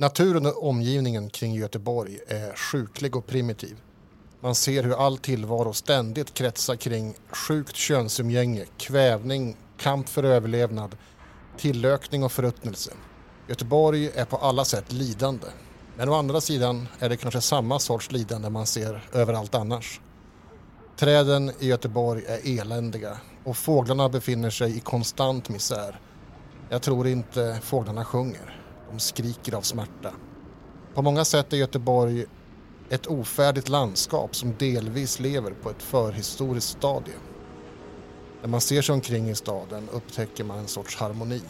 Naturen och omgivningen kring Göteborg är sjuklig och primitiv. Man ser hur all tillvaro ständigt kretsar kring sjukt könsumgänge, kvävning, kamp för överlevnad, tillökning och förruttnelse. Göteborg är på alla sätt lidande. Men å andra sidan är det kanske samma sorts lidande man ser överallt annars. Träden i Göteborg är eländiga och fåglarna befinner sig i konstant misär. Jag tror inte fåglarna sjunger. De skriker av smärta. På många sätt är Göteborg ett ofärdigt landskap som delvis lever på ett förhistoriskt stadie. När man ser sig omkring i staden upptäcker man en sorts harmoni.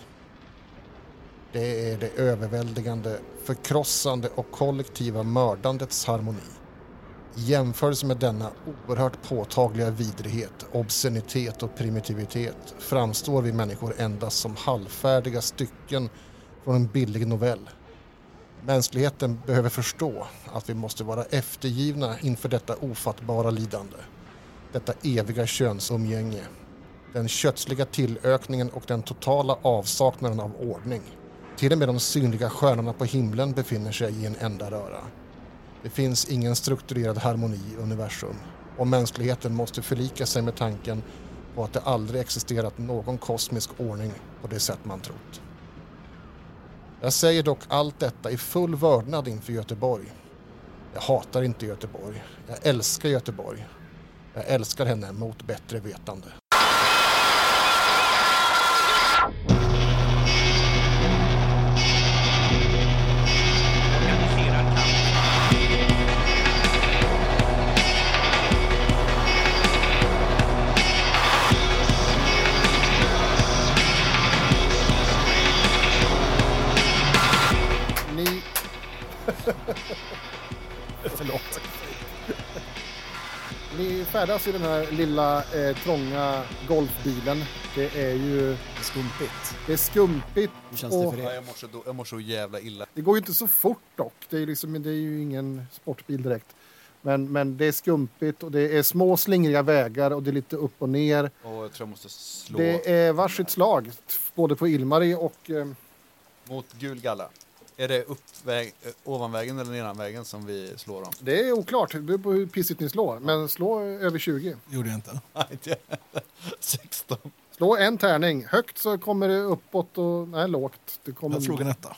Det är det överväldigande, förkrossande och kollektiva mördandets harmoni. I jämförelse med denna oerhört påtagliga vidrighet, obscenitet och primitivitet framstår vi människor endast som halvfärdiga stycken från en billig novell. Mänskligheten behöver förstå att vi måste vara eftergivna inför detta ofattbara lidande. Detta eviga könsumgänge. Den kötsliga tillökningen och den totala avsaknaden av ordning. Till och med de synliga stjärnorna på himlen befinner sig i en enda röra. Det finns ingen strukturerad harmoni i universum och mänskligheten måste förlika sig med tanken på att det aldrig existerat någon kosmisk ordning på det sätt man trott. Jag säger dock allt detta i full vördnad inför Göteborg. Jag hatar inte Göteborg. Jag älskar Göteborg. Jag älskar henne mot bättre vetande. Färdas i den här lilla eh, trånga golfbilen. Det är ju Skumpigt. det är skumpigt Hur känns det och för Ja, er? jag, mår så, jag mår så jävla illa. det går ju inte så fort dock. Det är, liksom, det är ju ingen sportbil direkt. Men, men det är skumpigt och det är små slingriga vägar och det är lite upp och ner. Och jag tror jag måste slå Det är varsitt slag, både på Ilmari och... Eh, mot gul galla. Är det uppväg, eh, ovanvägen eller nedanvägen som vi slår om? det är oklart, det beror på hur pissigt ni slår. Men slå över 20. Gjorde jag inte. Nej, inte jag. 16. Slå en tärning. Högt så kommer det uppåt och... Nej, lågt. Det kommer... Jag slog en etta.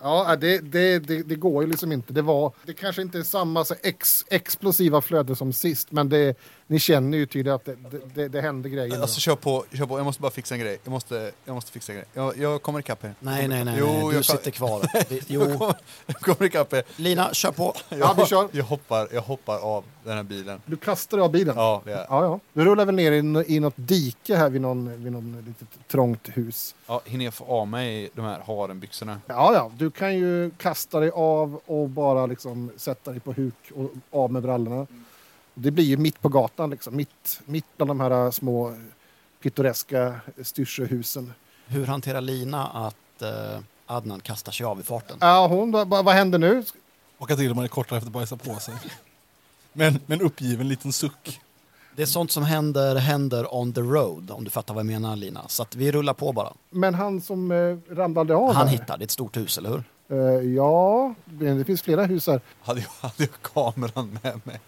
Ja, det, det, det, det går ju liksom inte. Det, var, det kanske inte är samma så ex, explosiva flöde som sist, men det, ni känner ju tydligt att det, det, det, det händer grejer. Alltså kör på, kör på, jag måste bara fixa en grej. Jag måste, jag måste fixa en grej. Jag, jag kommer ikapp er. Nej, nej, nej, Jo, nej. du jag- sitter kvar. Det, Jag jo, kommer, jag kommer ikapp er. Lina, kör på. Jag, Ja, vi kör. Jag hoppar, jag hoppar av den här bilen. Du kastar av bilen? Ja, det är. Ja, ja. Du rullar väl ner i, i något dike här vid någon, vid någon litet trångt hus. Ja, hinner jag få av mig de här harenbyxorna? Ja, ja. Du kan ju kasta dig av och bara liksom sätta dig på huk och av med brallorna. Det blir ju mitt på gatan, liksom. mitt, mitt bland de här små pittoreska styrselhusen. Hur hanterar Lina att eh, Adnan kastar sig av i farten? Ja, hon, vad, vad händer nu? Och att Ilmar är kortare efter att bajsa på sig. Men med en uppgiven liten suck. Det är sånt som händer, händer on the road, om du fattar vad jag menar Lina. Så att vi rullar på bara. Men han som eh, ramlade av Han här. hittar, det är ett stort hus, eller hur? Eh, ja, det det finns flera hus här. Hade jag, hade jag kameran med mig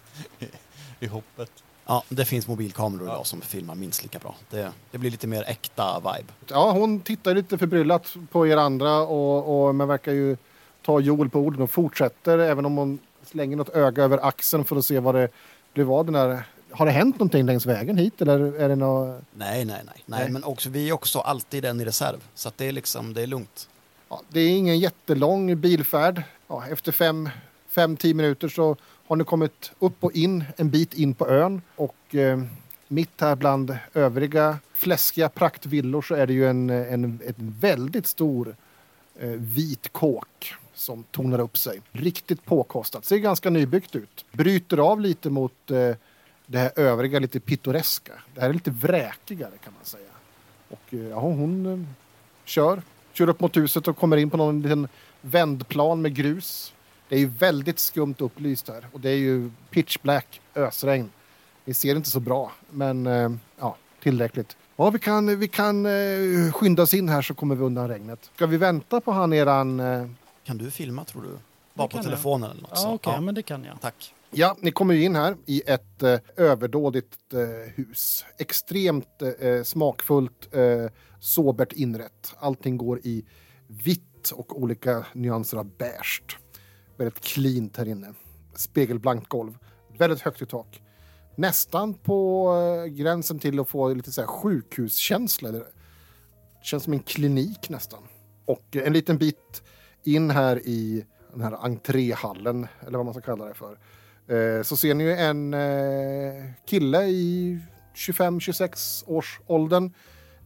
i, hoppet? Ja, det finns mobilkameror idag som filmar minst lika bra. Det, det blir lite mer äkta vibe. Ja, hon tittar lite förbryllat på er andra och, och men verkar ju ta Joel på orden och fortsätter även om hon slänger något öga över axeln för att se vad det blev av den där. Har det hänt någonting längs vägen hit eller är det något? Nej, nej, nej. nej, Nej. Men också, vi är också alltid en i reserv. Så att det är liksom, det är lugnt. Ja, det är ingen jättelång bilfärd. Ja, efter fem, fem, tio minuter så har ni kommit upp och in en bit in på ön och eh, mitt här bland övriga fläskiga praktvillor så är det ju en, en, en väldigt stor eh, vit kåk som tonar upp sig. Riktigt påkostat, ser ganska nybyggt ut. Bryter av lite mot eh, det här övriga lite pittoreska. Det här är lite vräkigare kan man säga. Och eh, ja, hon eh, kör, kör upp mot huset och kommer in på någon liten vändplan med grus. Det är ju väldigt skumt upplyst här och det är ju pitch black ösregn. Ni ser inte så bra, men eh, ja, tillräckligt. Ja, vi kan, vi kan eh, skynda oss in här så kommer vi undan regnet. Ska vi vänta på han eran... Eh, kan du filma tror du? Bara på telefonen eller något Ja, okej, men det kan jag. Tack. Ja, ni kommer ju in här i ett eh, överdådigt eh, hus. Extremt eh, smakfullt, eh, sobert inrett. Allting går i vitt och olika nyanser av beige. Väldigt cleant här inne. Spegelblankt golv. Väldigt högt i tak. Nästan på eh, gränsen till att få lite så här sjukhuskänsla. Det känns som en klinik nästan. Och eh, en liten bit in här i den här entréhallen, eller vad man ska kalla det för, eh, så ser ni ju en kille i 25-26 års åldern.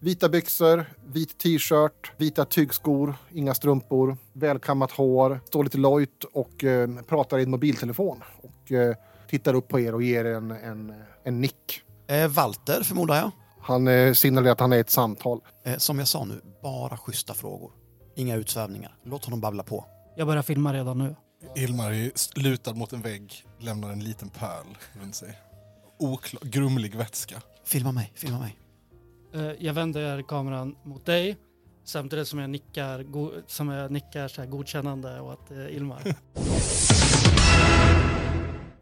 Vita byxor, vit t-shirt, vita tygskor, inga strumpor, välkammat hår, står lite lojt och eh, pratar i en mobiltelefon. Och eh, tittar upp på er och ger er en, en, en nick. Eh, Walter förmodar jag. Han eh, signalerar att han är i ett samtal. Eh, som jag sa nu, bara schyssta frågor. Inga utsvävningar. Låt honom babbla på. Jag börjar filma redan nu. Ilmar är lutad mot en vägg, lämnar en liten pärl runt sig. Oklar, grumlig vätska. Filma mig, filma mig. Eh, Jag vänder kameran mot dig samtidigt som jag nickar, go- som jag nickar så här godkännande åt eh, Ilmar.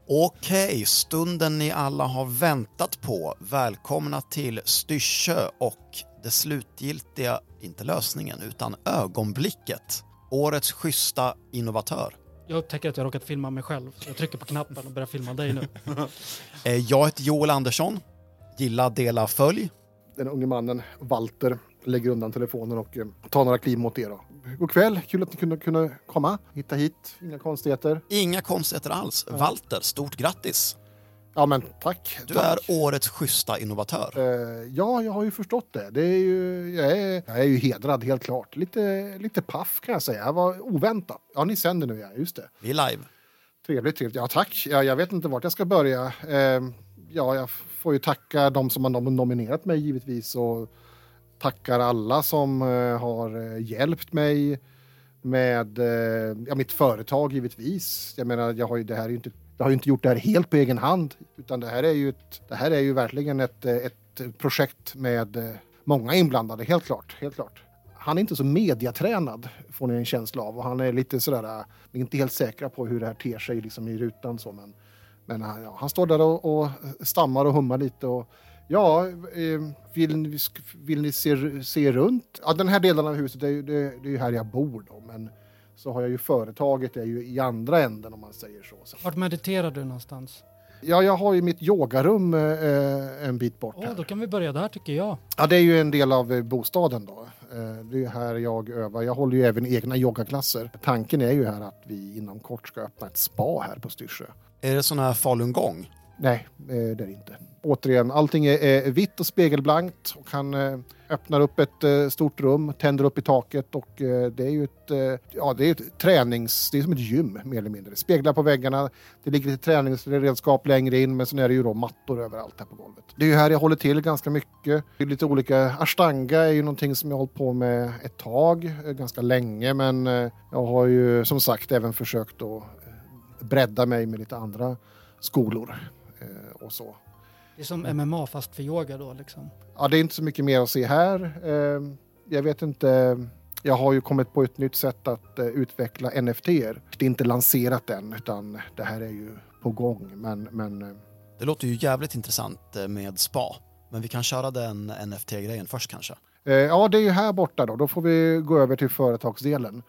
Okej, stunden ni alla har väntat på. Välkomna till Styrsö och det slutgiltiga, inte lösningen, utan ögonblicket. Årets schyssta innovatör. Jag upptäcker att jag råkat filma mig själv. Så jag trycker på knappen och börjar filma dig nu. Eh, Jag heter Joel Andersson. Gilla, dela, följ. Den unge mannen, Walter, lägger undan telefonen och eh, tar några kliv mot er. Då. God kväll, kul att ni kunde, kunde komma. Hitta hit, inga konstigheter. Inga konstigheter alls. Walter, stort grattis. Ja men tack. Du tack. är årets schyssta innovatör. Eh, ja, jag har ju förstått det. det är ju, jag, är, jag är ju hedrad helt klart. Lite, lite paff kan jag säga. Jag var oväntat. Ja, ni sänder nu ja, just det. Vi är live. Trevligt, trevligt. Ja, tack. Ja, jag vet inte vart jag ska börja. Eh, ja, jag får ju tacka de som har nominerat mig givetvis och tackar alla som eh, har eh, hjälpt mig med eh, ja, mitt företag givetvis. Jag menar, jag har ju det här är ju inte jag har ju inte gjort det här helt på egen hand utan det här är ju, ett, det här är ju verkligen ett, ett projekt med många inblandade, helt klart. Helt klart. Han är inte så mediatränad får ni en känsla av och han är lite sådär, är inte helt säkra på hur det här ter sig liksom i rutan så men, men han, ja, han står där och, och eh, stammar och hummar lite och ja, eh, vill, ni- vill ni se, se runt? Ja, den här delen av huset, det är ju, det, det är ju här jag bor då men så har jag ju företaget är ju i andra änden om man säger så. Vart mediterar du någonstans? Ja, jag har ju mitt yogarum eh, en bit bort Åh, här. då kan vi börja där tycker jag. Ja, det är ju en del av eh, bostaden då. Eh, det är här jag övar. Jag håller ju även egna yogaklasser. Tanken är ju här att vi inom kort ska öppna ett spa här på Styrsö. Är det sån här falungong? Nej, eh, det är det inte. Återigen, allting är, vitt och spegelblankt och han eh, öppnar upp ett eh, stort rum, tänder upp i taket och det är ju ett, ja, det är ett tränings... Det är som ett gym mer eller mindre. Speglar på väggarna, det ligger lite träningsredskap längre in men sen är det ju då mattor överallt här på golvet. Det är ju här jag håller till ganska mycket. Det är lite olika... Ashtanga är ju någonting som jag har hållit på med ett tag, ganska länge men jag har ju som sagt även försökt att bredda mig med lite andra skolor och så. Det är som MMA fast för yoga då liksom. Ja, det är inte så mycket mer att se här. Eh, jag vet inte. Jag har ju kommit på ett nytt sätt att eh, utveckla NFT. Det är inte lanserat än, utan det här är ju på gång. Men, men eh, Det låter ju jävligt intressant eh, med spa. Men vi kan köra den NFT-grejen först kanske. ja, det är ju här borta då. Då får vi gå över till företagsdelen.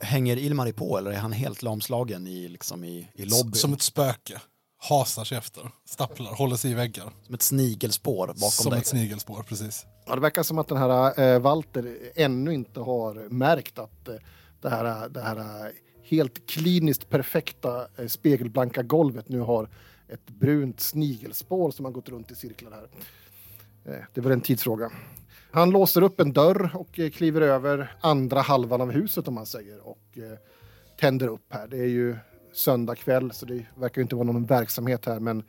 Hänger Ilmari på eller är han helt lamslagen i, liksom i, i lobbyn? Som ett spöke. Hasar sig efter, stapplar, håller sig i väggar. Som ett snigelspår bakom Som dig. ett snigelspår, precis. Ja, det verkar som att den här eh, Walter ännu inte har märkt att eh, det här, det här eh, helt kliniskt perfekta eh, spegelblanka golvet nu har ett brunt snigelspår som har gått runt i cirklar här. Eh, det var en tidsfråga. Han låser upp en dörr och eh, kliver över andra halvan av huset om man säger och tänder upp här. Det är ju söndag kväll så det verkar ju inte vara någon verksamhet här men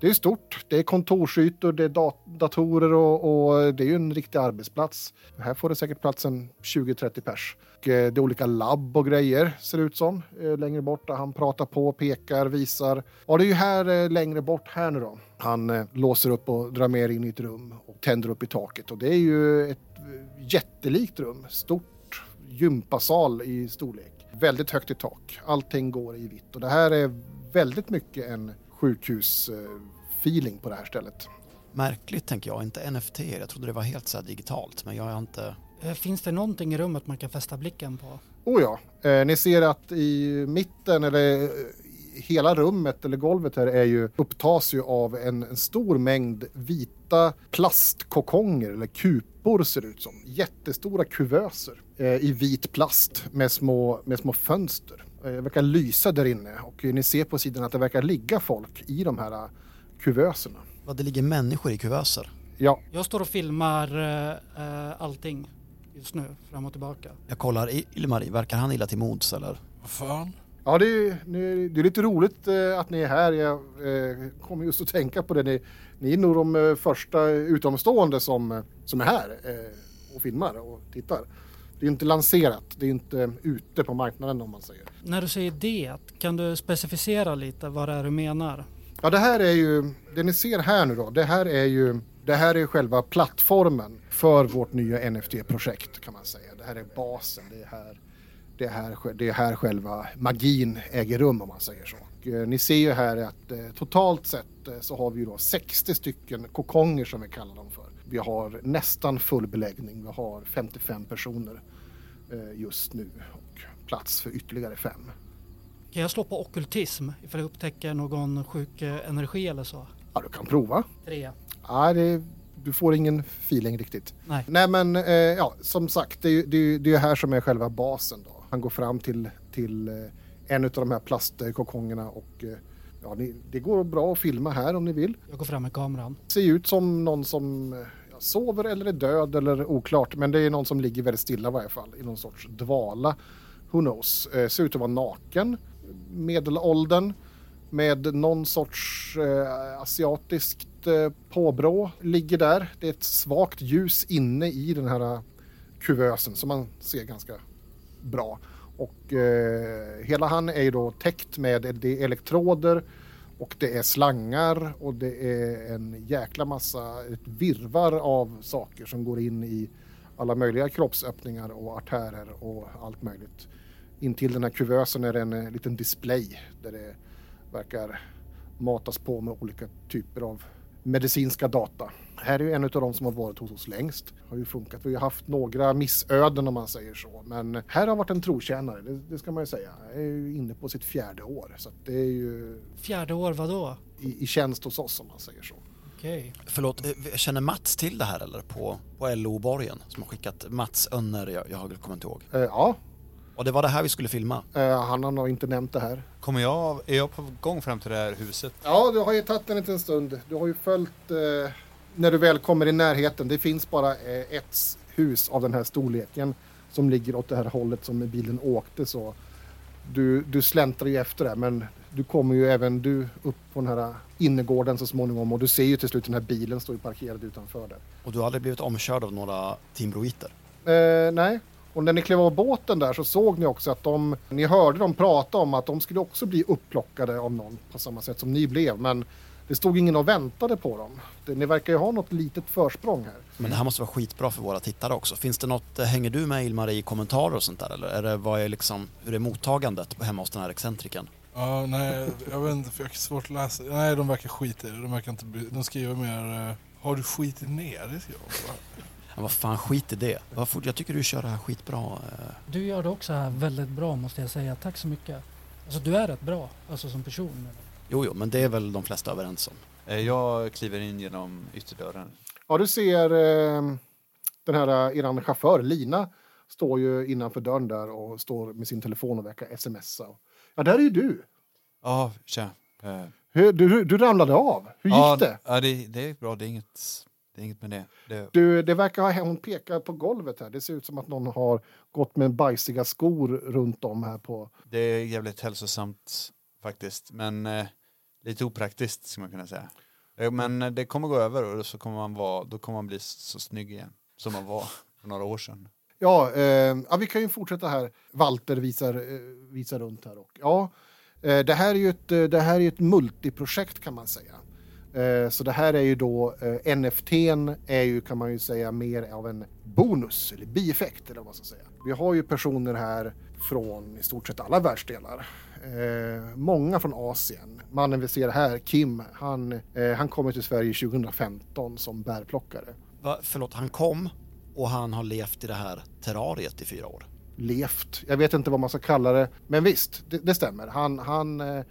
det är stort. Det är kontorsytor, det är dat- datorer och, och det är ju en riktig arbetsplats. Här får det säkert plats en 20-30 pers. Och, eh, det är olika labb och grejer ser det ut som. Eh, längre bort där han pratar på, pekar, visar. Ja, det är ju här eh, längre bort här nu då. Han låser upp och drar med er in i ett rum och tänder upp i taket. Och det är ju ett jättelikt rum. Stort gympasal i storlek väldigt högt i tak. Allting går i vitt och det här är väldigt mycket en sjukhusfeeling på det här stället. Märkligt tänker jag, inte NFT. Jag trodde det var helt så här digitalt, men jag är inte... Eh, Finns det någonting i rummet man kan fästa blicken på? Oh ja, eh, ni ser att i mitten eller eh, hela rummet eller golvet här är ju, upptas ju av en, en stor mängd vita plastkokonger eller kupor ser det ut som. Jättestora kuvöser eh, i vit plast med små, med små fönster. Eh, Det verkar lysa där inne och ni ser på sidan att det verkar ligga folk i de här eh, kuvöserna. Vad det ligger människor i kuvöser. Ja, Jag står och filmar eh, eh, allting just nu, fram och tillbaka. Jag kollar, Ilmari, verkar han illa till mods eller? Vad fan? Ja, det är, det är lite roligt eh, att ni är här. Jag eh, kommer just att tänka på det. Ni, ni är nog de eh, första utomstående som, som är här och filmar och tittar. Det är inte lanserat, det är inte ute på marknaden om man säger. När du säger det, kan du specificera lite vad det är du menar? Ja, det här är ju, det ni ser här nu då, det här är ju, det här är själva plattformen för vårt nya NFT-projekt kan man säga. Det här är basen, det är här, det är här, det är här själva magin äger rum om man säger så. Och, eh, ni ser ju här att eh, totalt sett eh, så har vi ju då 60 stycken kokonger som vi kallar dem för. Vi har nästan full beläggning, vi har 55 personer just nu och plats för ytterligare fem. Kan jag slå på okkultism ifall jag upptäcker någon sjuk energi eller så? Ja, du kan prova. Tre. Ja, det, du får ingen feeling riktigt. Nej. Nej men eh, ja, som sagt, det, det, det är ju här som är själva basen då. Han går fram till, till eh, en av de här plastkokongerna och eh, ja, det går bra att filma här om ni vill. Jag går fram med kameran. Ser ut som någon som eh, sover eller är död eller oklart. Men det är någon som ligger väldigt stilla i varje fall i någon sorts dvala. Who knows? Ser ut att vara naken. Medelåldern. Med någon sorts eh, asiatiskt eh, påbrå. Ligger där. Det är ett svagt ljus inne i den här kuvösen som man ser ganska bra. Och eh, hela han är ju då täckt med det är elektroder och det är slangar och det är en jäkla massa, ett virvar av saker som går in i alla möjliga kroppsöppningar och artärer och allt möjligt. Intill den här kuvösen är det en eh, liten display där det verkar matas på med olika typer av medicinska data. Här är ju en av de som har varit hos oss längst. Har ju funkat. Vi har haft några missöden om man säger så. Men här har varit en trotjänare, det, det ska man ju säga. Är ju inne på sitt fjärde år. Så att det är ju Fjärde år, vadå? i, i tjänst hos oss om man säger så. Okej. Förlåt, eh, känner Mats till det här eller? På, på LO-borgen som har skickat Mats Önner, jag, jag kommer inte ihåg. Eh, ja, Och det var det här vi skulle filma. eh, han har nog inte nämnt det här. Kommer jag, är jag på gång fram till det här huset? Ja, du har ju tagit en liten stund. Du har ju följt eh, när du väl kommer i närheten. Det finns bara eh, ett hus av den här storleken som ligger åt det här hållet som bilen åkte så. Du, du släntrar ju efter det men du kommer ju även du upp på den här innergården så småningom och du ser ju till slut den här bilen står ju parkerad utanför där. Och du har aldrig blivit omkörd av några timbroiter? Eh, nej. Och när ni klev av båten där så såg ni också att de, ni hörde dem prata om att de skulle också bli upplockade av någon på samma sätt som ni blev. Men det stod ingen och väntade på dem. Det, ni verkar ju ha något litet försprång här. Men det här måste vara skitbra för våra tittare också. Finns det något, eh, hänger du med Ilmar i kommentarer och sånt där eller? Är det, vad är liksom, hur är mottagandet hemma hos den här excentrikern? Ja, nej, jag vet inte, för jag har svårt att läsa. Nej, de verkar skita i det. De verkar inte bry- De skriver mer, eh, har du skitit ner jobb? Ja, vad fan, skit i det. Jag tycker du kör det här skitbra. eh. Du gör det också här väldigt bra måste jag säga. Tack så mycket. Alltså du är rätt bra, alltså som person. Jo, jo, men det är väl de flesta överens om. Eh, Jag kliver in genom ytterdörren. Ja, du ser eh, den här, eh, eran chaufför Lina står ju innanför dörren där och står med sin telefon och verkar smsa. Ja, där är ju du. Ja, tja. Eh, Hur, du, du ramlade av. Hur gick ja, det? Ja, det, det är bra. Det är inget, det är inget med det. det Du, det verkar ha, hon pekar på golvet här. Det ser ut som att någon har gått med bajsiga skor runt om här på. Det är jävligt hälsosamt faktiskt, men eh, lite opraktiskt skulle man kunna säga. Eh, Men eh, det kommer gå över och så kommer man vara, då kommer man bli så snygg igen som man var för några år sedan. Ja, eh, ja, vi kan ju fortsätta här. Walter visar, eh, visar runt här. Och, ja, eh, det här är ju ett, det här är ett multiprojekt kan man säga. Eh, så det här är ju då, eh, NFTn är ju kan man ju säga mer av en bonus eller bieffekt eller vad man ska säga. Vi har ju personer här från i stort sett alla världsdelar. Eh, många från Asien. Mannen vi ser här, Kim, han, eh, han kommer till Sverige 2015 som bärplockare. Va, förlåt, han kom och han har levt i det här terrariet i fyra år. Levt, jag vet inte vad man ska kalla det, men visst, det, det stämmer. Han, han, eh,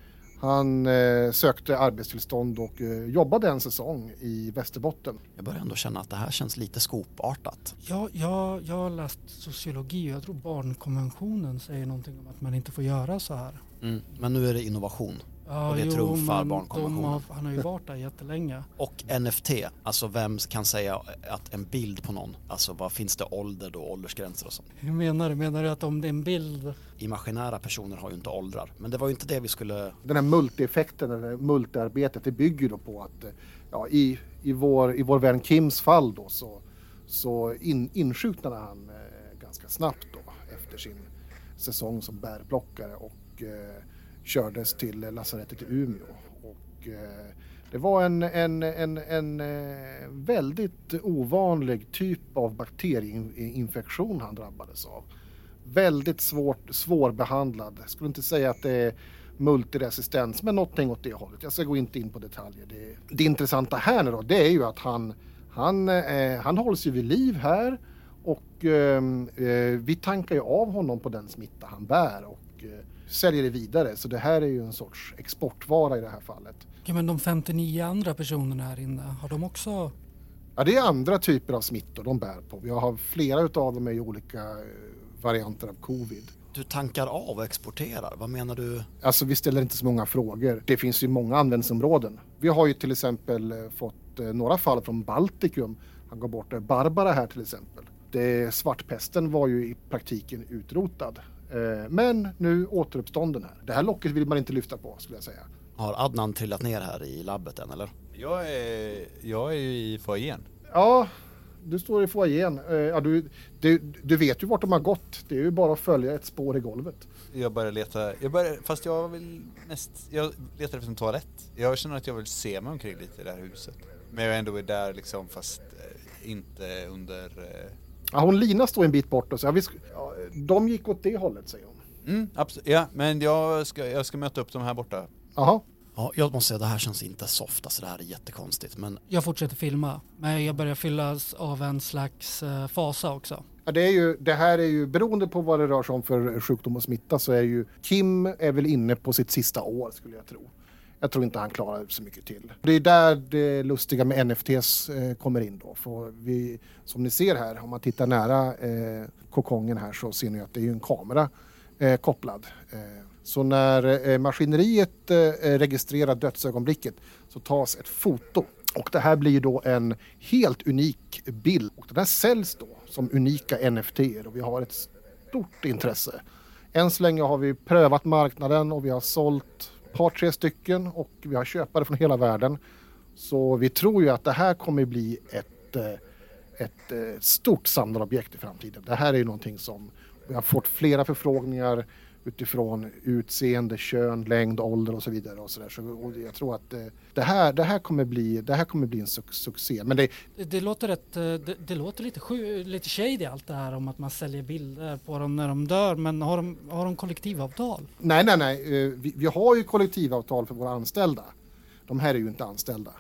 han eh, sökte arbetstillstånd och eh, jobbade en säsong i Västerbotten. Jag börjar ändå känna att det här känns lite skopartat. Jag, jag, jag har läst sociologi och jag tror barnkonventionen säger någonting om att man inte får göra så här. Mm. Men nu är det innovation. Ja, Och det trumfar men barnkonventionen. de har, han har ju varit där jättelänge. Och NFT, alltså vem kan säga att en bild på någon, alltså vad finns det ålder då, åldersgränser och sånt? Hur menar du? Menar du att om det är en bild? Imaginära personer har ju inte åldrar, men det var ju inte det vi skulle... Den här multieffekten, eller multiarbetet, det bygger ju då på att ja, i, i, vår, i vår vän Kims fall då så, så in, insjuknade han eh, ganska snabbt då efter sin säsong som bärplockare och eh, kördes till lasarettet i Umeå. Och, eh, det var en, en, en, en eh, väldigt ovanlig typ av bakterieinfektion han drabbades av. Väldigt svårt, svårbehandlad. Jag skulle inte säga att det är multiresistens, men någonting åt det hållet. Jag ska gå inte in på detaljer. Det, det intressanta här nu då, det är ju att han, han, eh, han hålls ju vid liv här och eh, eh vi tankar ju av honom på den smitta han bär och eh, säljer det vidare. Så det här är ju en sorts exportvara i det här fallet. Ja, men de 59 andra personerna här inne, har de också... Ja, det är andra typer av smittor de bär på. Vi har flera utav dem är ju olika eh, varianter av covid. Du tankar av och exporterar, vad menar du? Alltså vi ställer inte så många frågor. Det finns ju många användningsområden. Vi har ju till exempel eh, fått eh, några fall från Baltikum. Han går bort. Barbara här till exempel. Det, svartpesten var ju i praktiken utrotad. Eh, Men nu återuppstånden här. Det här locket vill man inte lyfta på skulle jag säga. Har Adnan trillat ner här i labbet än eller? Jag är, jag är ju i foajén. Ja, du står i foajén. Eh, Ja, du, du, du vet ju vart de har gått. Det är ju bara att följa ett spår i golvet. Jag börjar leta, jag börjar, fast jag vill mest, jag letar efter en toalett. Jag känner att jag vill se mig omkring lite i det här huset. Men jag ändå är där liksom fast eh, inte under... Ja, hon Lina står en bit bort och säger ja, vi sk- ja, de gick åt det hållet säger hon. Mm, absolut. Ja, men jag ska, jag ska möta upp dem här borta. Jaha, Ja, jag måste säga det här känns inte soft, alltså det här är jättekonstigt. Men Jag fortsätter filma, men jag börjar fyllas av en slags eh, fasa också. Ja, det, är ju, det här är ju beroende på vad det rör sig om för sjukdom och smitta så är ju Kim är väl inne på sitt sista år skulle jag tro. Jag tror inte han klarar så mycket till. Det är där det lustiga med NFTs eh, kommer in då. För vi, som ni ser här, om man tittar nära eh, kokongen här så ser ni att det är ju en kamera eh, kopplad. Eh, så när eh, maskineriet eh, eh registrerar dödsögonblicket så tas ett foto. Och det här blir ju då en helt unik bild. Och den här säljs då som unika NFT och vi har ett stort intresse. Än så länge har vi prövat marknaden och vi har sålt par, tre stycken och vi har köpare från hela världen. Så vi tror ju att det här kommer bli ett, eh, ett eh, stort samlarobjekt i framtiden. Det här är ju någonting som vi har fått flera förfrågningar utifrån utseende, kön, längd, ålder och så vidare. Och så där. Så, och jag tror att eh, det, här, det, här kommer bli, det här kommer bli en suc- succé. Men det, Det, det, låter, rätt, eh, det, det låter lite, sju, lite shady allt det här om att man säljer bilder på dem när de dör. Men har de, har de kollektivavtal? nej, nej, nej. eh, Vi, vi har ju kollektivavtal för våra anställda. De här är ju inte anställda.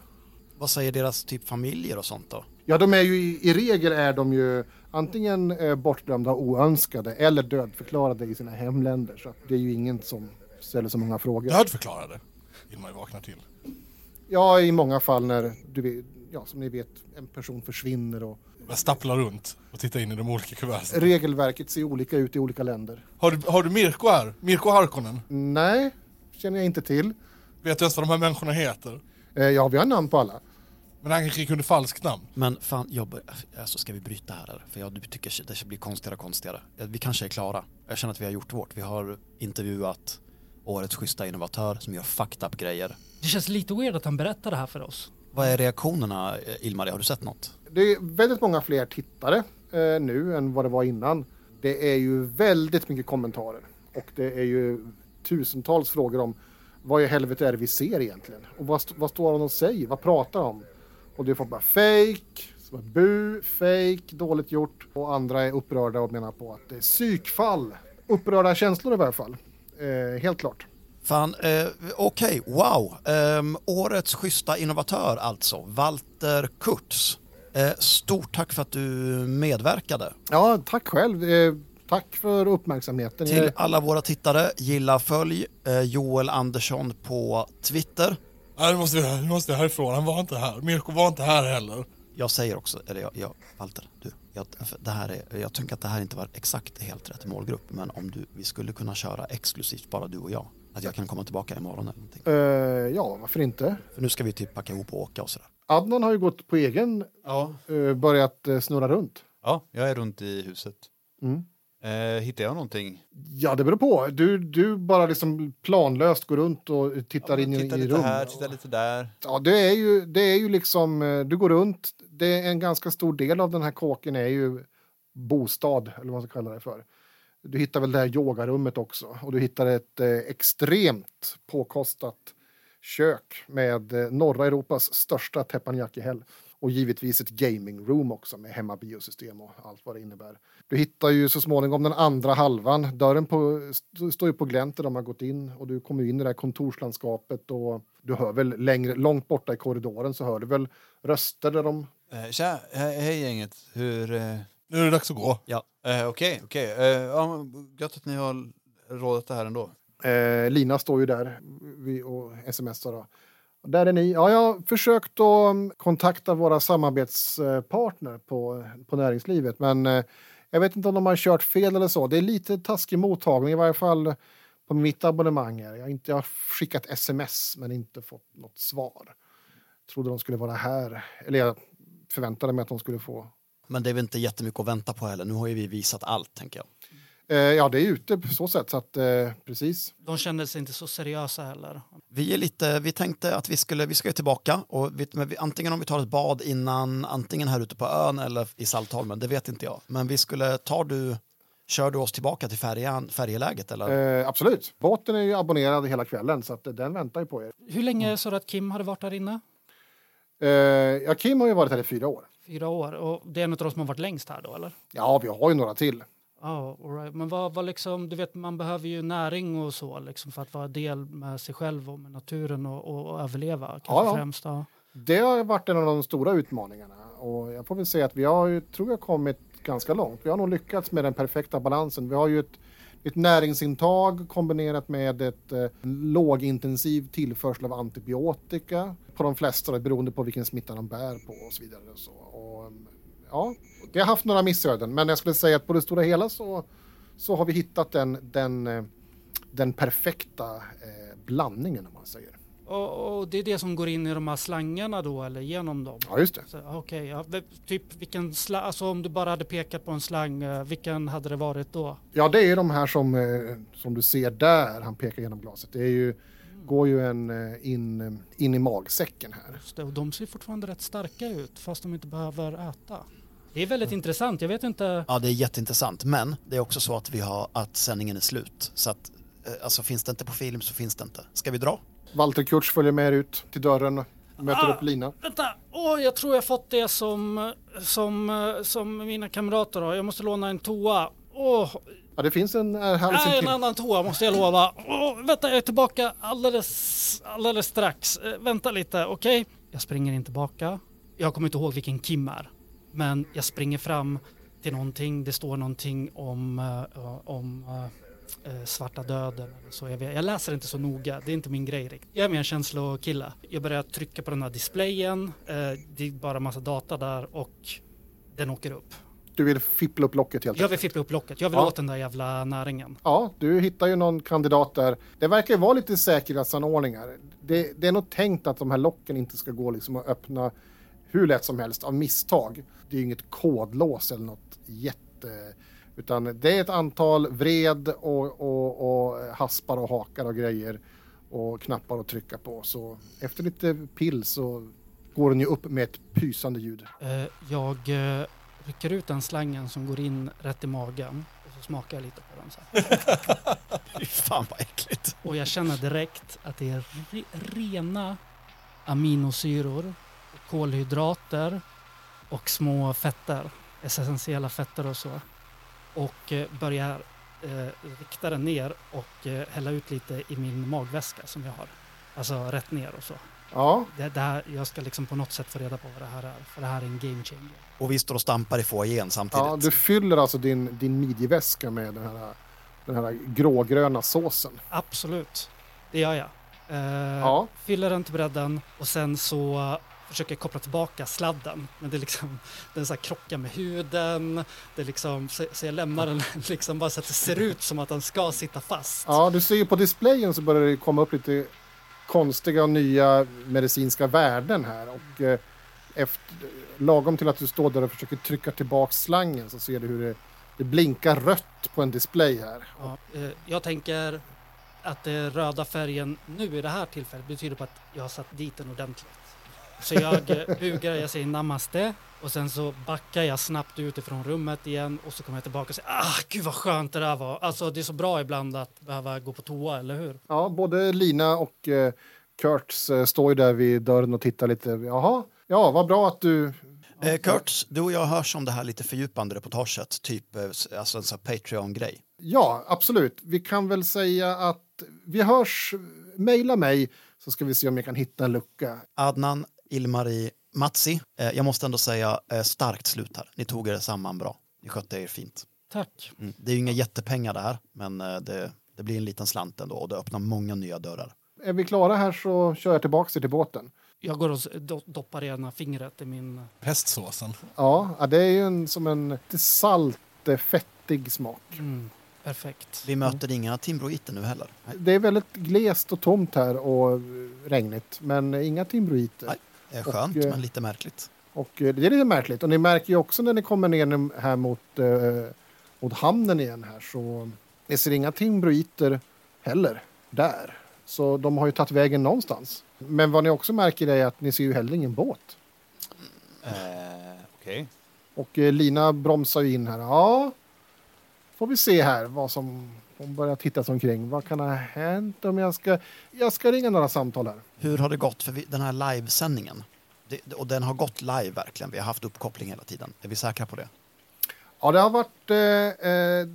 vad säger deras typ familjer och sånt då? Ja, de är ju i, i regel är de ju antingen eh, bortglömda och oönskade eller dödförklarade i sina hemländer. Så att det är ju ingen som ställer så många frågor. Dödförklarade vill man ju vakna till. Ja, i många fall när du vet, ja, som ni vet, en person försvinner och Jag stapplar runt och tittar in i de olika kuverten. regelverket ser olika ut i olika länder. Har du, har du Mirko här? Mirko Harkonen? Nej, känner jag inte till. Vet du ens vad de här människorna heter? Eh, ja, vi har namn på alla. Men han kanske kunde falskt namn. Men fan, jag, alltså ska vi bryta här eller? För jag tycker det blir konstigare och konstigare. Vi kanske är klara. Jag känner att vi har gjort vårt. Vi har intervjuat årets schyssta innovatör som gör fucked up grejer. Det känns lite weird att han berättar det här för oss. Vad är reaktionerna, eh, Ilmar? Har du sett något? Det är väldigt många fler tittare eh, nu än vad det var innan. Det är ju väldigt mycket kommentarer och det är ju tusentals frågor om vad i helvete är det vi ser egentligen? Och vad, st- vad står han och säger? Vad pratar han om? Och det är folk bara fake, så bara, bu, fake, dåligt gjort. Och andra är upprörda och menar på att det är psykfall. upprörda känslor i varje fall. Eh, helt klart. Fan, eh, okej, wow. Ehm, årets schyssta innovatör alltså, Walter Kurtz. Eh, stort tack för att du medverkade. Ja, tack själv. Eh, tack för uppmärksamheten. Till Eh, alla våra tittare, gilla följ eh, Joel Andersson på Twitter. Nej, nu måste vi, nu måste vi härifrån. Han var inte här. Mirko var inte här heller. Jag säger också, eller jag, jag Walter, du, jag, det här är, jag tänker att det här inte var exakt helt rätt målgrupp, men om du, vi skulle kunna köra exklusivt bara du och jag. Att jag kan komma tillbaka imorgon eller någonting. eh, ja, varför inte? För nu ska vi typ packa ihop och åka och sådär. Adnan har ju gått på egen, Ja. eh, börjat eh, snurra runt. ja, jag är runt i huset. Mm. Eh, hittar jag någonting? Ja, det beror på. Du, du bara liksom planlöst går runt och tittar Ja, in i, titta i lite rum. här, titta lite där. Ja, det är ju, det är ju liksom, eh, du går runt, det är en ganska stor del av den här kåken är ju bostad, eller vad man ska kalla det för. Du hittar väl det här yogarummet också och du hittar ett eh, extremt påkostat kök med eh, norra Europas största teppanyaki-häll. Och givetvis ett gaming room också med hemmabiosystem och allt vad det innebär. Du hittar ju så småningom den andra halvan. Dörren på, st- står ju på glänt där de har gått in och du kommer in i det här kontorslandskapet och du hör väl längre, långt borta i korridoren så hör du väl röster där de... Eh, tja, he hej gänget. Hur... Eh, Nu är det dags att gå. eh, Okej, okej. Eh, ja, men gött att ni har rådat det här ändå. Eh, Lina står ju där och smsar. Där är ni. Ja, jag har försökt att mm, kontakta våra samarbetspartner på, på näringslivet men eh, jag vet inte om de har kört fel eller så. Det är lite taskig mottagning i varje fall på mitt abonnemang. Här. Jag, har inte, jag har skickat sms men inte fått något svar. Trodde de skulle vara här. Eller jag förväntade mig att de skulle få. Men det är väl inte jättemycket att vänta på heller. Nu har ju vi visat allt, tänker jag. Eh, ja, det är ute på så sätt så att eh, precis. De kände sig inte så seriösa heller. Vi, är lite, vi tänkte att vi skulle vi ska ju tillbaka och vi, men vi, antingen om vi tar ett bad innan, antingen här ute på ön eller i Saltholmen, det vet inte jag. Men vi skulle, tar du, kör du oss tillbaka till färjan, färjeläget eller? Eh, absolut. Båten är ju abonnerad hela kvällen så att eh, den väntar ju på er. Hur länge sa du att Kim hade varit där inne? Eh, ja, Kim har ju varit här i fyra år. Fyra år. Och det är en av de som har varit längst här då, eller? Ja, vi har ju några till. Ja, all right. Men vad, vad liksom, du vet, man behöver ju näring och så liksom för att vara del med sig själv och med naturen och, och, och överleva. Kanske Ja, ja. främst. Ja. Det har varit en av de stora utmaningarna och jag får väl säga att vi har ju, tror jag, kommit ganska långt. Vi har nog lyckats med den perfekta balansen. Vi har ju ett, ett näringsintag kombinerat med ett eh, lågintensiv tillförsel av antibiotika på de flesta beroende på vilken smitta de bär på och så vidare. Och så. Och, mm, ja, det har haft några missöden, men jag skulle säga att på det stora hela så, så har vi hittat den, den, eh, den perfekta eh, blandningen om man säger. Och, och det är det som går in i de här slangarna då eller genom dem? Ja, just det. Okej, ja, v- typ vilken slang, alltså om du bara hade pekat på en slang, eh, vilken hade det varit då? Ja, det är de här som, som du ser där, han pekar genom glaset. Det är ju, går ju en in, in i magsäcken här. Just det, och de ser fortfarande rätt starka ut fast de inte behöver äta. Det är väldigt intressant, jag vet inte. Ja, det är jätteintressant. Men det är också så att vi har att sändningen är slut. Så att, eh, alltså finns det inte på film så finns det inte. Ska vi dra? Walter Kurtz följer med er ut till dörren och möter Ah! upp Lina. Vänta, åh jag tror jag fått det som, som, eh, som mina kamrater har. Jag måste låna en toa. Åh, Ja, det finns en äh, halv nej, en annan toa måste jag lova. Åh, vänta, jag är tillbaka alldeles, alldeles strax. Eh, vänta lite, okej? Jag springer inte tillbaka. Jag kommer inte ihåg vilken Kim är. Men jag springer fram till någonting. Det står någonting om, eh, om eh, eh, svarta döden. Så jag, jag läser inte så noga, det är inte min grej riktigt. Jag är mer en känslokille. Jag börjar trycka på den här displayen. Det är bara massa data där och den åker upp. Du vill fippla upp locket helt Jag vill enkelt. fippla upp locket. Jag vill Ja. åt den där jävla näringen. Ja, du hittar ju någon kandidat där. Det verkar ju vara lite säkerhetsanordningar. Det, det är nog tänkt att de här locken inte ska gå liksom att öppna hur lätt som helst av misstag. Det är ju inget kodlås eller något jätte... Utan det är ett antal vred och, och, och haspar och hakar och grejer och knappar att trycka på. Så efter lite pill så går den ju upp med ett pysande ljud. Eh, jag eh, rycker ut den slangen som går in rätt i magen och så smakar jag lite på den. Så här. Fan vad äckligt. Och jag känner direkt att det är re rena aminosyror, kolhydrater och små fetter, essentiella fetter och så. Och eh, börjar eh, rikta den ner och eh, hälla ut lite i min magväska som jag har. Alltså rätt ner och så. Ja, Det, det här, jag ska liksom på något sätt få reda på vad det här är, för det här är en game changer. Och vi står och stampar i foajén samtidigt. ja, du fyller alltså din, din midjeväska med den här, den här grågröna såsen. Absolut, det gör jag. Eh, Ja. Fyller den till bredden och sen så försöker koppla tillbaka sladden. Men det är liksom, den så här krockar med huden. Det är liksom, så, så jag lämnar den liksom bara så att det ser ut som att den ska sitta fast. Ja, du ser ju på displayen så börjar det komma upp lite konstiga och nya medicinska värden här. Och eh, efter, lagom till att du står där och försöker trycka tillbaka slangen så ser du hur det, det blinkar rött på en display här. Ja, eh, jag tänker att den röda färgen nu i det här tillfället betyder på att jag har satt dit den ordentligt. Så jag eh, bugar, jag säger namaste och sen så backar jag snabbt ut ifrån rummet igen och så kommer jag tillbaka och säger ah gud vad skönt det där var. Alltså det är så bra ibland att behöva gå på toa, eller hur? Ja, både Lina och eh, Kurtz eh, står ju där vid dörren och tittar lite. Jaha, ja, vad bra att du... Eh, Kurt, du och jag hörs om det här lite fördjupande reportaget, typ eh, alltså en sån Patreon-grej. Ja, absolut. Vi kan väl säga att vi hörs. Mejla mig så ska vi se om jag kan hitta en lucka. Adnan, Ilmari, Matsi, eh, jag måste ändå säga eh, starkt slut här. Ni tog er samman bra. Ni skötte er fint. Tack. Mm. Det är ju inga jättepengar det här, men eh, det, det blir en liten slant ändå och det öppnar många nya dörrar. Är vi klara här så kör jag tillbaka till båten. Jag går och doppar ena fingret i min... Hästsåsen. Ja, det är ju en, som en salt, fettig smak. Mm, perfekt. Vi möter inga timbroiter nu heller. Nej. Det är väldigt glest och tomt här och regnigt, men inga timbroiter. Nej. Det är Och, skönt, eh, men lite märkligt. Och eh, det är lite märkligt. Och ni märker ju också när ni kommer ner här mot, eh, mot hamnen igen här så ni ser inga timbroiter heller där. Så de har ju tagit vägen någonstans. Men vad ni också märker är att ni ser ju heller ingen båt. Eh, Okej. Och eh, Lina bromsar ju in här. Ja, får vi se här vad som... Hon börjar titta sig omkring. Vad kan ha hänt om jag ska... Jag ska ringa några samtal här. Hur har det gått för vi, den här livesändningen? Det, och den har gått live verkligen. Vi har haft uppkoppling hela tiden. Är vi säkra på det? Ja, det har varit... Eh, eh,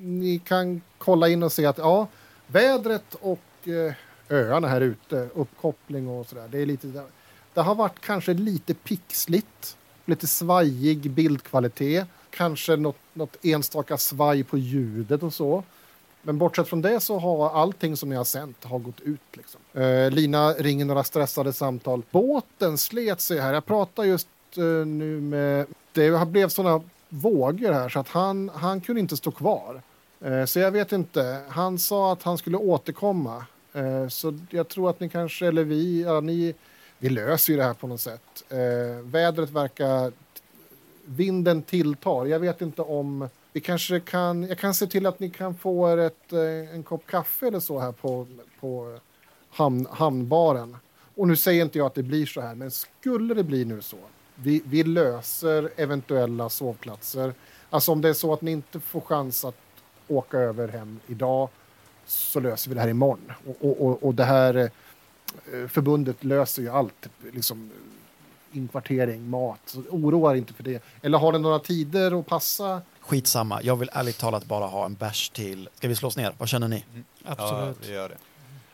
ni kan kolla in och se att ja, vädret och eh, öarna här ute, uppkoppling och sådär. Det är lite... Det, har varit kanske lite pixligt, lite svajig bildkvalitet, kanske något, något enstaka svaj på ljudet och så. Men bortsett från det så har allting som ni har sänt har gått ut. Liksom. Eh, Lina ringer några stressade samtal. Båten slet sig här. Jag pratar just eh, nu med... Det blev såna vågor här så att han, han kunde inte stå kvar. Eh, så jag vet inte. Han sa att han skulle återkomma. Eh, så jag tror att ni kanske, eller vi, ja, ni, vi löser ju det här på något sätt. Eh, vädret verkar... Vinden tilltar. Jag vet inte om... Vi kanske kan, jag kan se till att ni kan få er ett, eh, en kopp kaffe eller så här på, på hamn, hamnbaren. Och nu säger inte jag att det blir så här, men skulle det bli nu så. Vi, vi löser eventuella sovplatser. Alltså om det är så att ni inte får chans att åka över hem idag så löser vi det här imorgon. Och, och, och, och det här eh, förbundet löser ju allt. Liksom, inkvartering, mat. Så oroa er inte för det. Eller har ni några tider att passa? Skitsamma, jag vill ärligt talat bara ha en bärs till. Ska vi slås ner? Vad känner ni? Ja, Absolut. vi gör det.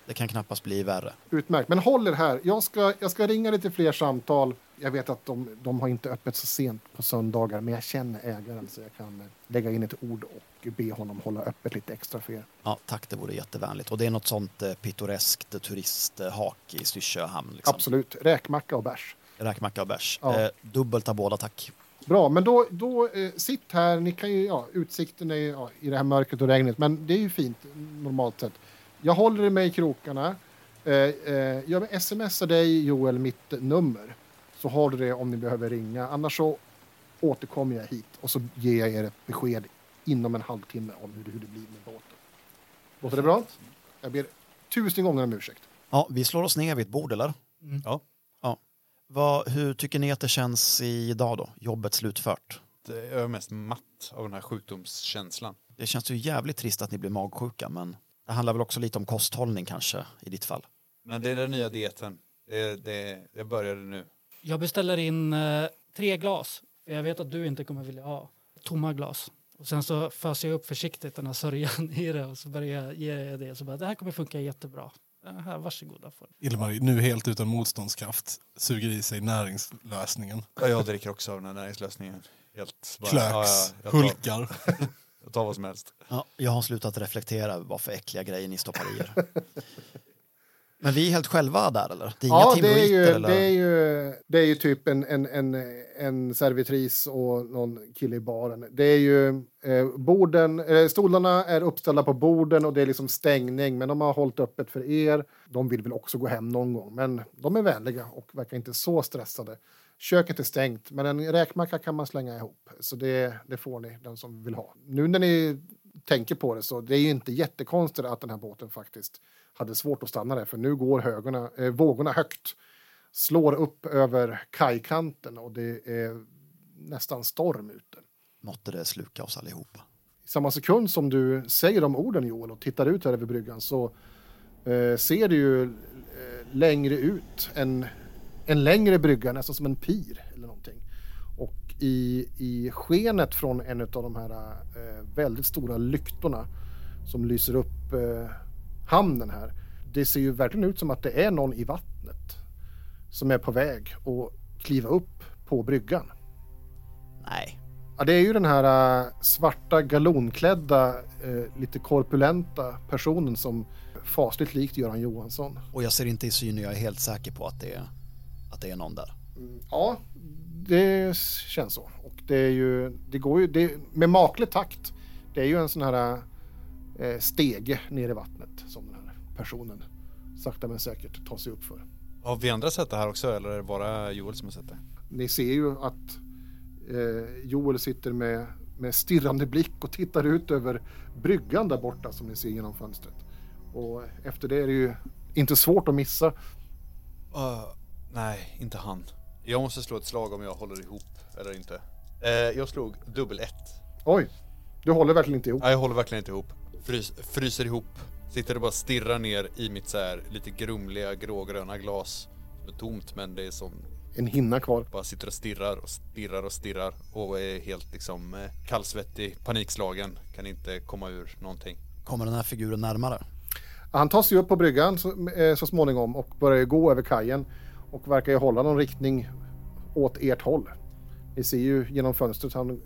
Det kan knappast bli värre. Utmärkt. Men håll er här. Jag ska, jag ska ringa lite fler samtal. Jag vet att de, de har inte öppet så sent på söndagar, men jag känner ägaren så jag kan eh, lägga in ett ord och be honom hålla öppet lite extra för er. Ja, tack, det vore jättevänligt. Och det är något sånt eh, pittoreskt turisthak i Styrsö hamn. Liksom. Absolut. Räkmacka och bärs. Räkmacka och bärs. Ja. Eh, dubbelt av båda, tack. Bra, men då, då eh, sitt här. Ni kan ju, ja, utsikten är ju, ja, i det här mörkret och regnet, men det är ju fint normalt sett. Jag håller mig i krokarna. Eh, eh, jag smsar dig, Joel, mitt nummer. Så har du det om ni behöver ringa. Annars så återkommer jag hit och så ger jag er ett besked inom en halvtimme om hur, det- hur det blir med båten. Låter det bra? Jag ber tusen gånger om ursäkt. Ja, vi slår oss ner vid ett bord, eller? Mm. Ja. Vad, hur tycker ni att det känns idag då? Jobbet slutfört? Det- Jag är mest matt av den här sjukdomskänslan. Det känns ju jävligt trist att ni blir magsjuka, men det handlar väl också lite om kosthållning kanske i ditt fall. Men det är den nya dieten. Det, det, jag började nu. Jag beställer in eh, tre glas. För jag vet att du inte kommer vilja ha tomma glas. Och sen så föser jag upp försiktigt den här sörjan i det och så börjar jag ge det. Så bara, det här kommer funka jättebra. Det här, varsågoda. För. Ilmari, nu helt utan motståndskraft, suger i sig näringslösningen. Ja, jag dricker också av den här näringslösningen. Helt bara, Klöks, ja, ja, jag, tar, hulkar. jag tar vad som helst. Ja, jag har slutat reflektera vad för äckliga grejer ni stoppar i er. Men vi är helt själva där eller? Det är inga Ja, det är, ju, eller? det, är ju, det är ju typ en, en, en, en servitris och någon kille i baren. Det är ju eh, borden, eh, stolarna är uppställda på borden och det är liksom stängning, men de har hållit öppet för er. De vill väl också gå hem någon gång, men de är vänliga och verkar inte så stressade. Köket är stängt, men en räkmacka kan man slänga ihop, så det, det får ni, den som vill ha. Nu när ni tänker på det så det är ju inte jättekonstigt att den här båten faktiskt hade svårt att stanna där, för nu går högorna, eh, vågorna högt, slår upp över kajkanten och det är nästan storm ute. Måtte det sluka oss allihopa. I samma sekund som du säger de orden Joel och tittar ut här över bryggan så eh, ser du ju eh, längre ut en, en längre brygga, nästan som en pir eller någonting. I, i skenet från en av de här eh, väldigt stora lyktorna som lyser upp eh, hamnen här. Det ser ju verkligen ut som att det är någon i vattnet som är på väg att kliva upp på bryggan. Nej, Ja, det är ju den här äh, svarta galonklädda, äh, lite korpulenta personen som fasligt likt Göran Johansson. och jag ser inte i syn jag är helt säker på att det är, att det är någon där. Ja, det känns så. Och det är ju, det går ju, det, med maklig takt. Det är ju en sån här äh, stege ner i vattnet som den här personen sakta men säkert tar sig upp för. Har vi andra sett det här också eller är det bara Joel som har sett det? Ni ser ju att eh, Joel sitter med, med stirrande blick och tittar ut över bryggan där borta som ni ser genom fönstret. Och efter det är det ju inte svårt att missa. Uh, nej, inte han. Jag måste slå ett slag om jag håller ihop eller inte. Eh, jag slog dubbel ett. Oj, du håller verkligen inte ihop. Nej, jag håller verkligen inte ihop. Frys, fryser ihop. Sitter och bara stirrar ner i mitt så här lite grumliga grågröna glas. Det är tomt men det är som En hinna kvar. bara sitter och stirrar och stirrar och stirrar och är helt liksom eh, kallsvettig, panikslagen. Kan inte komma ur någonting. Kommer den här figuren närmare? Han tar sig upp på bryggan så, eh, så småningom och börjar gå över kajen och verkar ju hålla någon riktning åt ert håll. Ni ser ju genom fönstret han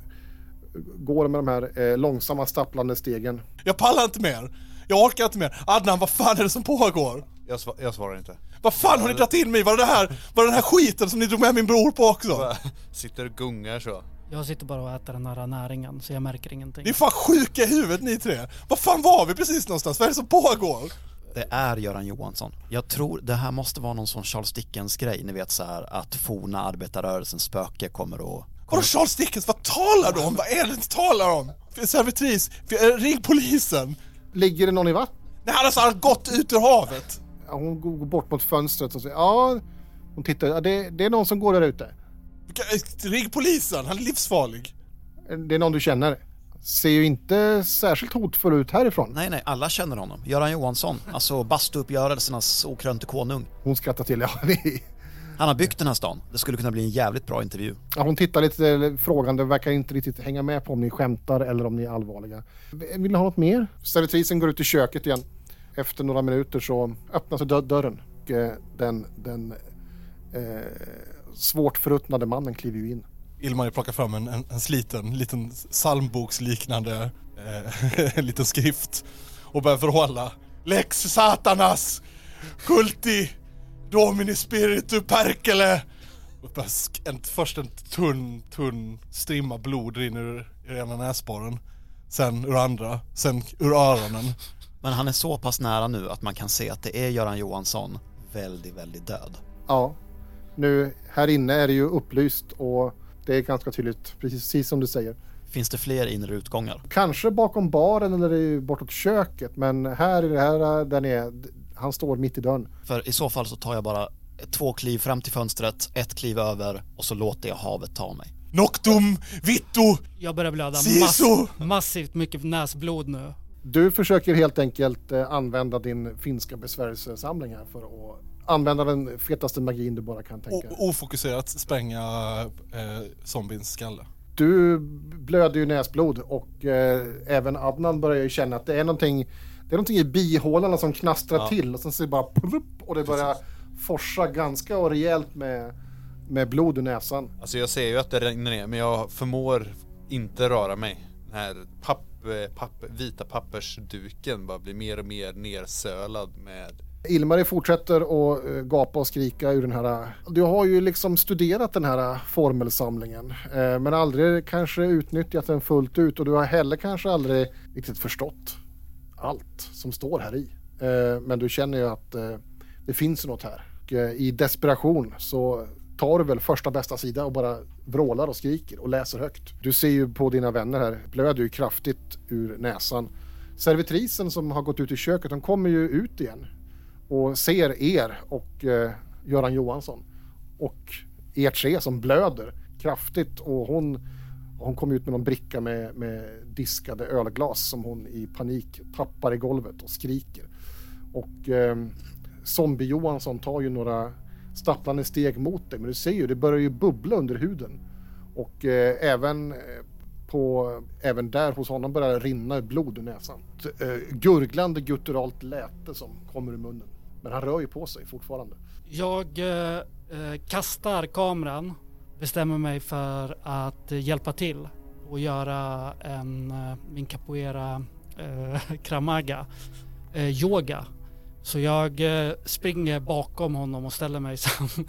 går med de här eh, långsamma stapplande stegen. Jag pallar inte mer. Jag orkar inte mer. Adnan, vad fan är det som pågår? Jag, sva- jag svarar inte. Vad fan har ni dragit in mig? Var det det här, var det den här skiten som ni drog med min bror på också? Sitter och gungar så. Jag sitter bara och äter den här näringen så jag märker ingenting. Ni är fan sjuka i huvudet ni tre. Vad fan var vi precis någonstans? Vad är det som pågår? Det är Göran Johansson. Jag tror det här måste vara någon sån Charles Dickens grej, ni vet så här att forna arbetarrörelsens spöke kommer och... Vadå Charles Dickens? Vad talar du om? Vad är det ni talar om? Servitris, ring polisen! Ligger det någon i vattnet? Nej han har så här gått ut ur havet! Ja, hon går bort mot fönstret och säger ja, hon tittar, ja, det, det är någon som går där ute. Ring polisen, han är livsfarlig. Det är någon du känner. Ser ju inte särskilt hotfull ut härifrån. Nej, nej, alla känner honom. Göran Johansson, alltså bastuuppgörelsernas okrönte konung. Hon skrattar till. Ja, Han har byggt den här stan. Det skulle kunna bli en jävligt bra intervju. ja, hon tittar lite frågande och verkar inte riktigt hänga med på om ni skämtar eller om ni är allvarliga. Vill ni ha något mer? Servitrisen går ut i köket igen. Efter några minuter så öppnas dö- dörren. Och, eh, den den eh, svårt förruttnade mannen kliver ju in. Ilmari plockar fram en, en, en sliten, liten psalmboksliknande eh, liten skrift och börjar förhålla. Lex satanas culti domini spiritu perkele. Och en, först en tunn, tunn strimma blod rinner ur, ur ena näsborren. Sen ur andra, sen ur öronen. Men han är så pass nära nu att man kan se att det är Göran Johansson väldigt, väldigt död. Ja, nu här inne är det ju upplyst och det är ganska tydligt, precis som du säger. Finns det fler inre utgångar? Kanske bakom baren eller bortåt köket, men här i det här där ni är, han står mitt i dörren. För i så fall så tar jag bara två kliv fram till fönstret, ett kliv över och så låter jag havet ta mig. Noctum, vittu, Jag börjar blöda mass, massivt mycket näsblod nu. Du försöker helt enkelt eh, använda din finska besvärjelsesamling här för att använda den fetaste magin du bara kan tänka dig. ofokuserat spränga eh, zombiens skalle. Du blöder ju näsblod och eh, även Adnan börjar ju känna att det är någonting, det är någonting i bihålorna som knastrar Ja. till och sen så är det bara plupp och det börjar forsa ganska och rejält med, med blod ur näsan. Alltså jag ser ju att det regnar ner men jag förmår inte röra mig. Den här papp, eh, papp, vita pappersduken bara blir mer och mer nersölad med Ilmari fortsätter att eh, gapa och skrika ur den här. Du har ju liksom studerat den här formelsamlingen eh, men aldrig kanske utnyttjat den fullt ut och du har heller kanske aldrig riktigt förstått allt som står här i. Eh, men du känner ju att det finns något här. Och I desperation så tar du väl första bästa sida och bara vrålar och skriker och läser högt. Du ser ju på dina vänner här, blöder ju kraftigt ur näsan. Servitrisen som har gått ut i köket, de kommer ju ut igen och ser er och eh, Göran Johansson och er tre som blöder kraftigt och hon, hon kom ut med någon bricka med, med diskade ölglas som hon i panik tappar i golvet och skriker. Och eh, Zombie Johansson tar ju några stapplande steg mot dig men du ser ju det börjar ju bubbla under huden och eh, även eh, på, även där hos honom börjar det rinna blod ur näsan. Ett, eh, gurglande gutturalt läte som kommer ur munnen. Men han rör ju på sig fortfarande. Jag eh, eh, kastar kameran, bestämmer mig för att hjälpa till och göra en, eh, min capoeira eh, kramaga, eh, yoga. Så jag eh, springer bakom honom och ställer mig som,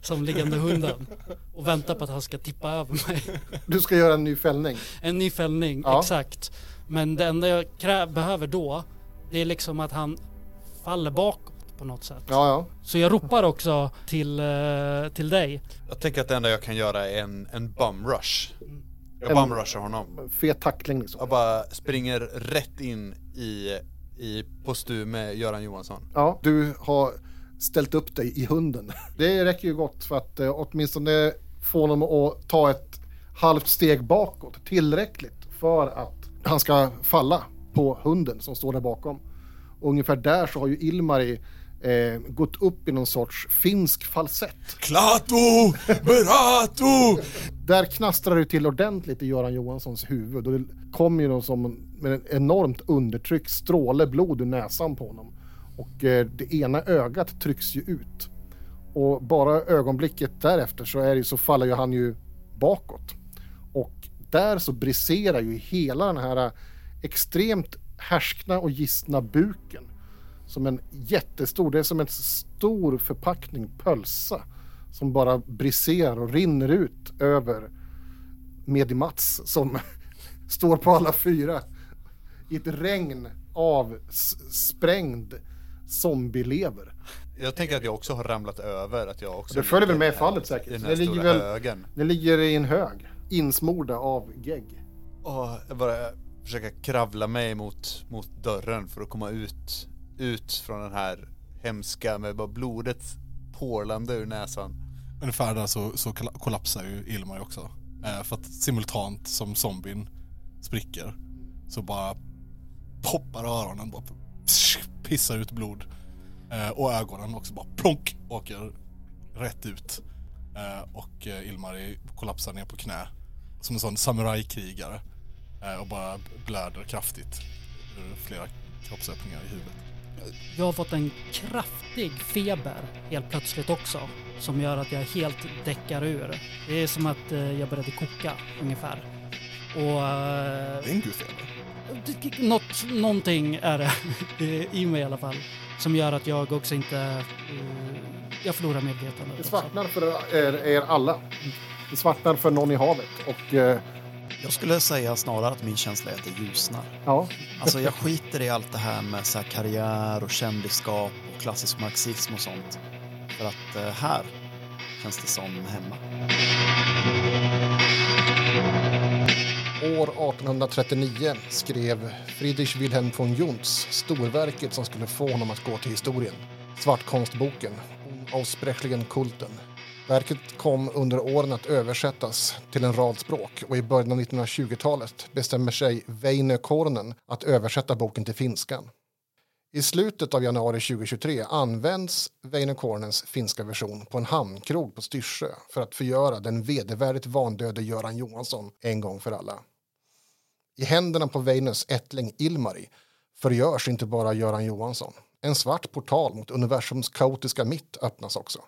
som liggande hunden och väntar på att han ska tippa över mig. Du ska göra en ny fällning. En ny fällning, Ja. exakt. Men det enda jag behöver då, det är liksom att han faller bakåt på något sätt. Ja, ja. Så jag ropar också till, eh, till dig. Jag tänker att det enda jag kan göra är en, en bum rush. Jag bum rushar honom. Fet tackling liksom. Jag bara springer rätt in i, i postur med Göran Johansson. Ja, du har ställt upp dig i hunden. Det räcker ju gott för att eh, åtminstone få honom att ta ett halvt steg bakåt. Tillräckligt för att han ska falla på hunden som står där bakom. Och ungefär där så har ju Ilmari eh, gått upp i någon sorts finsk falsett. Klato! Berato! Där knastrar det till ordentligt i Göran Johanssons huvud och det kommer ju någon som med en enormt undertryck stråle blod ur näsan på honom. Och eh, det ena ögat trycks ju ut. Och bara ögonblicket därefter så, är det, så faller ju han ju bakåt. Och där så briserar ju hela den här eh, extremt härskna och gistna buken. Som en jättestor, det är som en stor förpackning pölsa. Som bara briserar och rinner ut över Medi Mats som står på alla fyra i ett regn av sprängd zombielever. Jag tänker att jag också har ramlat över. Att jag också Det följer väl med fallet säkert. den ligger väl- högen. Det ligger i en hög, insmorda av gegg. Och jag bara försöka kravla mig mot, mot dörren för att komma ut, ut från den här hemska med bara blodet porlande ur näsan. Ungefär där så, så kollapsar ju Ilmar också. Eh, för att simultant som zombien spricker så bara poppar öronen, bara pissar ut blod. Eh, och ögonen också bara plonk åker rätt ut. Eh, och eh, Ilmar Ilmari kollapsar ner på knä som en sån samurajkrigare. Eh, och bara blöder kraftigt ur flera kroppsöppningar i huvudet. Jag har fått en kraftig feber helt plötsligt också. Som gör att jag helt däckar ur. Det är som att eh, jag började koka ungefär. Och... eh, Det är en gudfeber. Det- Något, någonting är det i mig i alla fall. Som gör att jag också inte... jag förlorar medvetandet. Det svartnar för er, er alla. Det svartnar för någon i havet. Och eh, Jag skulle säga snarare att min känsla är att det ljusnar. ja, Alltså jag skiter i allt det här med så här karriär och kändisskap och klassisk marxism och sånt. För att eh, här känns det som hemma. År 1839 skrev Friedrich Wilhelm von Junz storverket som skulle få honom att gå till historien. Svartkonstboken, Aussprechlichen Kulten. Verket kom under åren att översättas till en rad språk och i början av 1920-talet bestämmer sig Väinö Kornen att översätta boken till finskan. I slutet av januari 2023 används Väinö Kornens finska version på en hamnkrog på Styrsö för att förgöra den vedervärdigt vandöde Göran Johansson en gång för alla. I händerna på Väinös ättling Ilmari förgörs inte bara Göran Johansson. En svart portal mot universums kaotiska mitt öppnas också.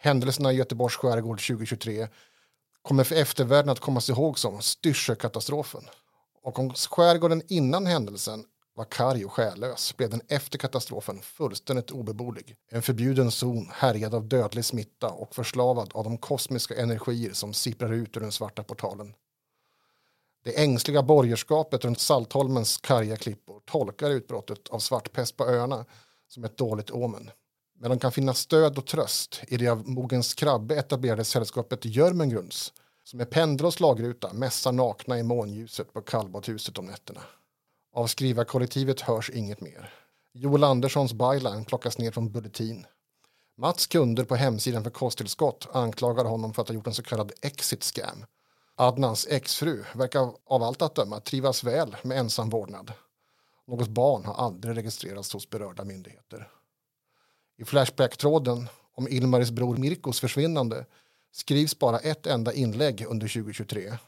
Händelserna i Göteborgs skärgård 2023 kommer för eftervärlden att kommas ihåg som Styrsökatastrofen. Och om skärgården innan händelsen var karg och själlös blev den efter katastrofen fullständigt obeboelig. En förbjuden zon härjad av dödlig smitta och förslavad av de kosmiska energier som sipprar ut ur den svarta portalen. Det ängsliga borgerskapet runt Saltholmens karga klippor tolkar utbrottet av svartpest på öarna som ett dåligt omen. Men de kan finna stöd och tröst i det av Mogens Krabbe etablerade sällskapet Jörmengrunds som med pendel och slagruta mässar nakna i månljuset på kallbadhuset om nätterna. Av skrivarkollektivet hörs inget mer. Joel Anderssons byline plockas ner från Bulletin. Mats kunder på hemsidan för kosttillskott anklagar honom för att ha gjort en så kallad exit scam. Adnans exfru verkar av allt att döma trivas väl med ensam vårdnad. Något barn har aldrig registrerats hos berörda myndigheter. I Flashback-tråden om Ilmaris bror Mirkos försvinnande skrivs bara ett enda inlägg under 2023.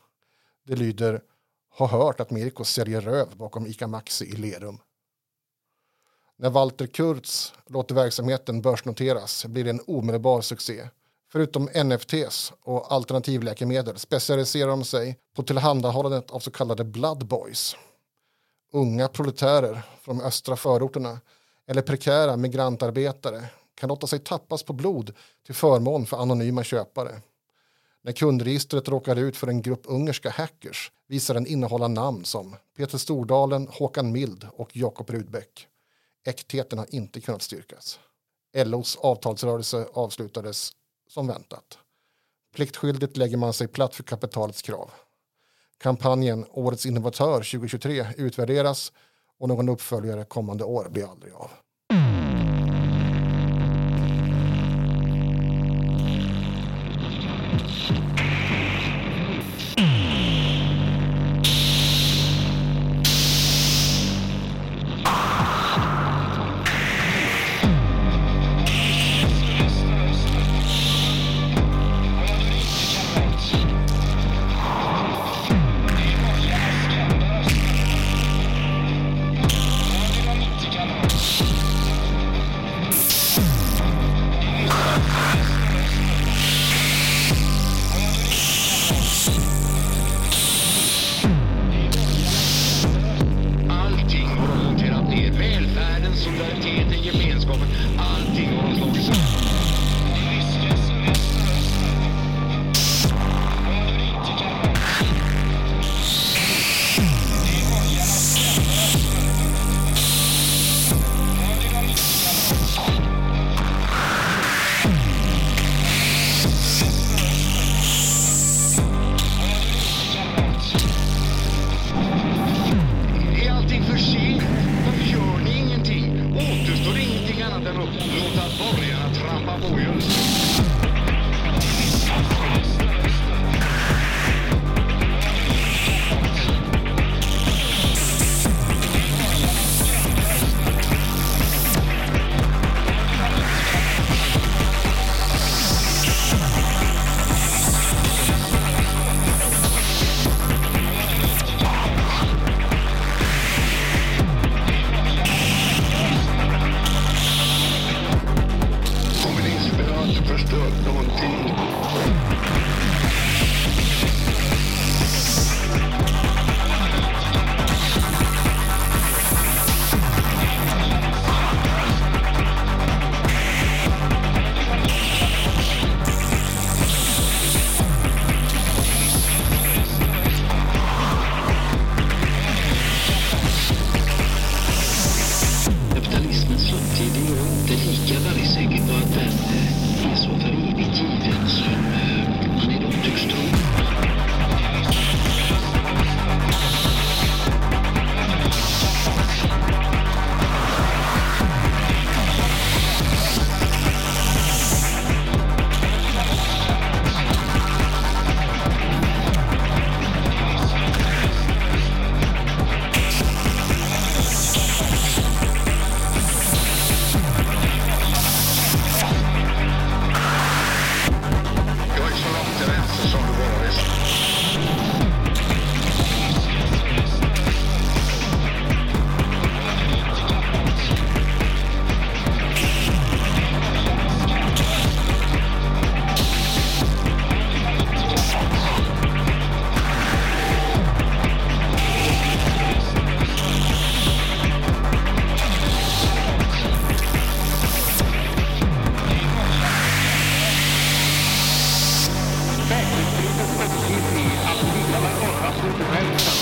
Det lyder har hört att Mirko säljer röv bakom ICA Maxi i Lerum. När Walter Kurz låter verksamheten börsnoteras blir det en omedelbar succé. Förutom NFTs och alternativläkemedel specialiserar de sig på tillhandahållandet av så kallade blood boys. Unga proletärer från östra förorterna eller prekära migrantarbetare kan låta sig tappas på blod till förmån för anonyma köpare. När kundregistret råkar ut för en grupp ungerska hackers visar den innehålla namn som Peter Stordalen, Håkan Mild och Jakob Rudbeck. Äktheten har inte kunnat styrkas. LOs avtalsrörelse avslutades som väntat. Pliktskyldigt lägger man sig platt för kapitalets krav. Kampanjen Årets innovatör 2023 utvärderas och någon uppföljare kommande år blir aldrig av. Superman.